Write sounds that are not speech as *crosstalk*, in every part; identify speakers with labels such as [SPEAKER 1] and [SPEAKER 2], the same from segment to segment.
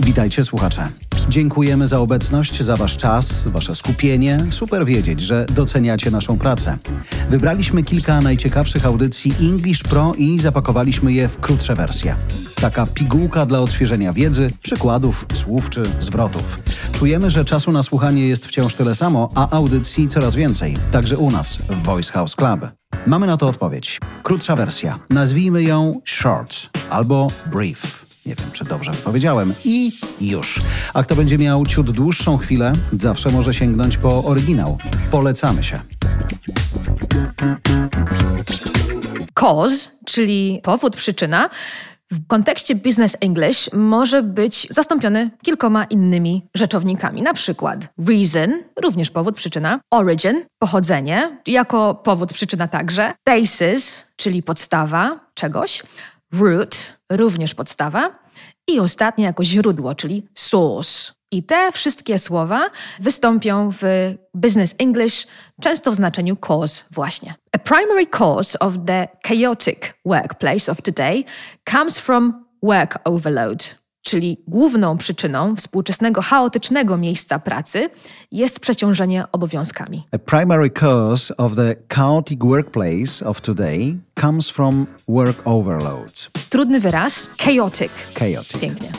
[SPEAKER 1] Witajcie słuchacze. Dziękujemy za obecność, za Wasz czas, Wasze skupienie. Super wiedzieć, że doceniacie naszą pracę. Wybraliśmy kilka najciekawszych audycji English Pro i zapakowaliśmy je w krótsze wersje. Taka pigułka dla odświeżenia wiedzy, przykładów, słów czy zwrotów. Czujemy, że czasu na słuchanie jest wciąż tyle samo, a audycji coraz więcej, także u nas w Voice House Club. Mamy na to odpowiedź. Krótsza wersja. Nazwijmy ją short albo brief. Nie wiem, czy dobrze powiedziałem. I już. A kto będzie miał ciut dłuższą chwilę, zawsze może sięgnąć po oryginał. Polecamy się.
[SPEAKER 2] Cause, czyli powód, przyczyna, w kontekście business English może być zastąpiony kilkoma innymi rzeczownikami. Na przykład reason, również powód, przyczyna, origin, pochodzenie, jako powód, przyczyna także, basis, czyli podstawa czegoś, root, również podstawa i ostatnie jako źródło, czyli source. I te wszystkie słowa wystąpią w business English często w znaczeniu cause właśnie. A primary cause of the chaotic workplace of today comes from work overload. Czyli główną przyczyną współczesnego chaotycznego miejsca pracy jest przeciążenie obowiązkami.
[SPEAKER 1] A primary cause of the chaotic workplace of today comes from work overload.
[SPEAKER 2] Trudny wyraz chaotic.
[SPEAKER 1] Chaotic.
[SPEAKER 2] Pięknie.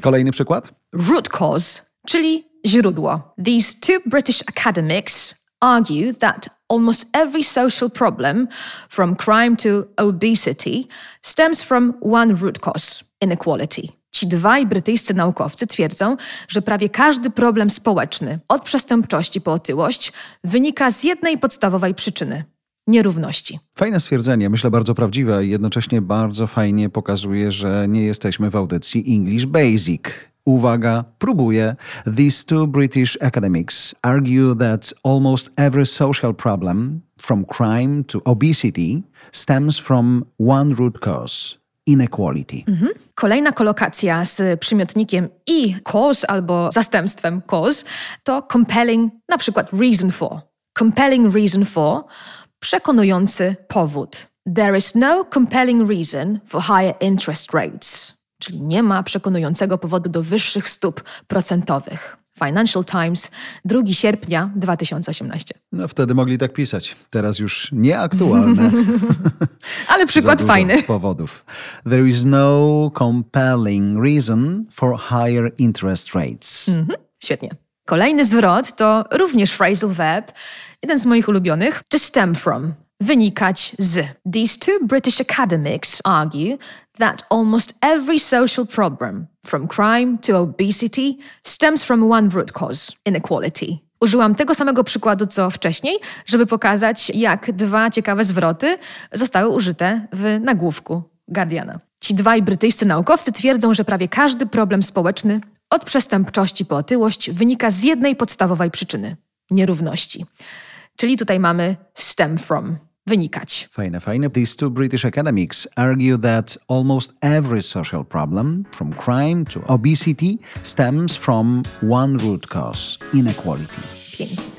[SPEAKER 1] Kolejny przykład?
[SPEAKER 2] root cause, czyli źródło. These two British academics argue that almost every social problem, from crime to obesity, stems from one root cause inequality. Ci dwaj brytyjscy naukowcy twierdzą, że prawie każdy problem społeczny, od przestępczości po otyłość, wynika z jednej podstawowej przyczyny nierówności.
[SPEAKER 1] Fajne stwierdzenie, myślę bardzo prawdziwe i jednocześnie bardzo fajnie pokazuje, że nie jesteśmy w audycji English Basic. Uwaga, próbuję. These two British academics argue that almost every social problem, from crime to obesity, stems from one root cause inequality.
[SPEAKER 2] Kolejna kolokacja z przymiotnikiem i cause albo zastępstwem cause to compelling, na przykład reason for. Compelling reason for, przekonujący powód. There is no compelling reason for higher interest rates, czyli nie ma przekonującego powodu do wyższych stóp procentowych. Financial Times, 2 sierpnia 2018.
[SPEAKER 1] No wtedy mogli tak pisać. Teraz już nieaktualne. *laughs* *laughs*
[SPEAKER 2] Ale przykład fajny. *laughs*
[SPEAKER 1] powodów. There is no compelling reason for higher interest rates.
[SPEAKER 2] Świetnie. Kolejny zwrot to również phrasal verb, jeden z moich ulubionych, to stem from, wynikać z. These two British academics argue that almost every social problem, from crime to obesity, stems from one root cause, inequality. Użyłam tego samego przykładu co wcześniej, żeby pokazać, jak dwa ciekawe zwroty zostały użyte w nagłówku Guardiana. Ci dwaj brytyjscy naukowcy twierdzą, że prawie każdy problem społeczny, od przestępczości po otyłość, wynika z jednej podstawowej przyczyny nierówności. Czyli tutaj mamy stem from wynikać.
[SPEAKER 1] Fajne, fajne. These two British academics argue that almost every social problem, from crime to obesity, stems from one root cause inequality.
[SPEAKER 2] Pięknie.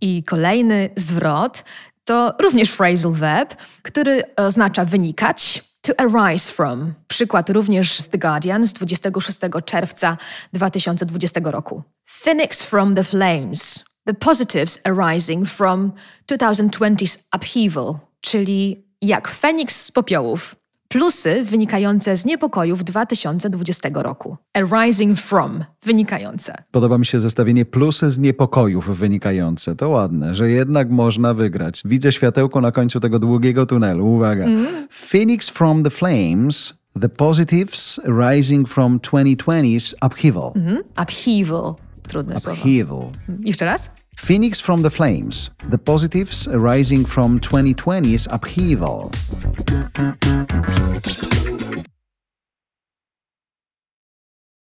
[SPEAKER 2] I kolejny zwrot to również phrasal verb, który oznacza wynikać. To arise from. Przykład również z The Guardian z 26 czerwca 2020 roku. Phoenix from the flames. The positives arising from 2020's upheaval, czyli jak Feniks z popiołów. Plusy wynikające z niepokojów 2020 roku. Arising from, wynikające.
[SPEAKER 1] Podoba mi się zestawienie plusy z niepokojów wynikające. To ładne, że jednak można wygrać. Widzę światełko na końcu tego długiego tunelu. Uwaga. Phoenix from the flames, the positives rising from 2020's upheaval.
[SPEAKER 2] Upheaval, trudne słowo.
[SPEAKER 1] Upheaval.
[SPEAKER 2] Jeszcze raz?
[SPEAKER 1] Phoenix from the flames, the positives arising from 2020's upheaval.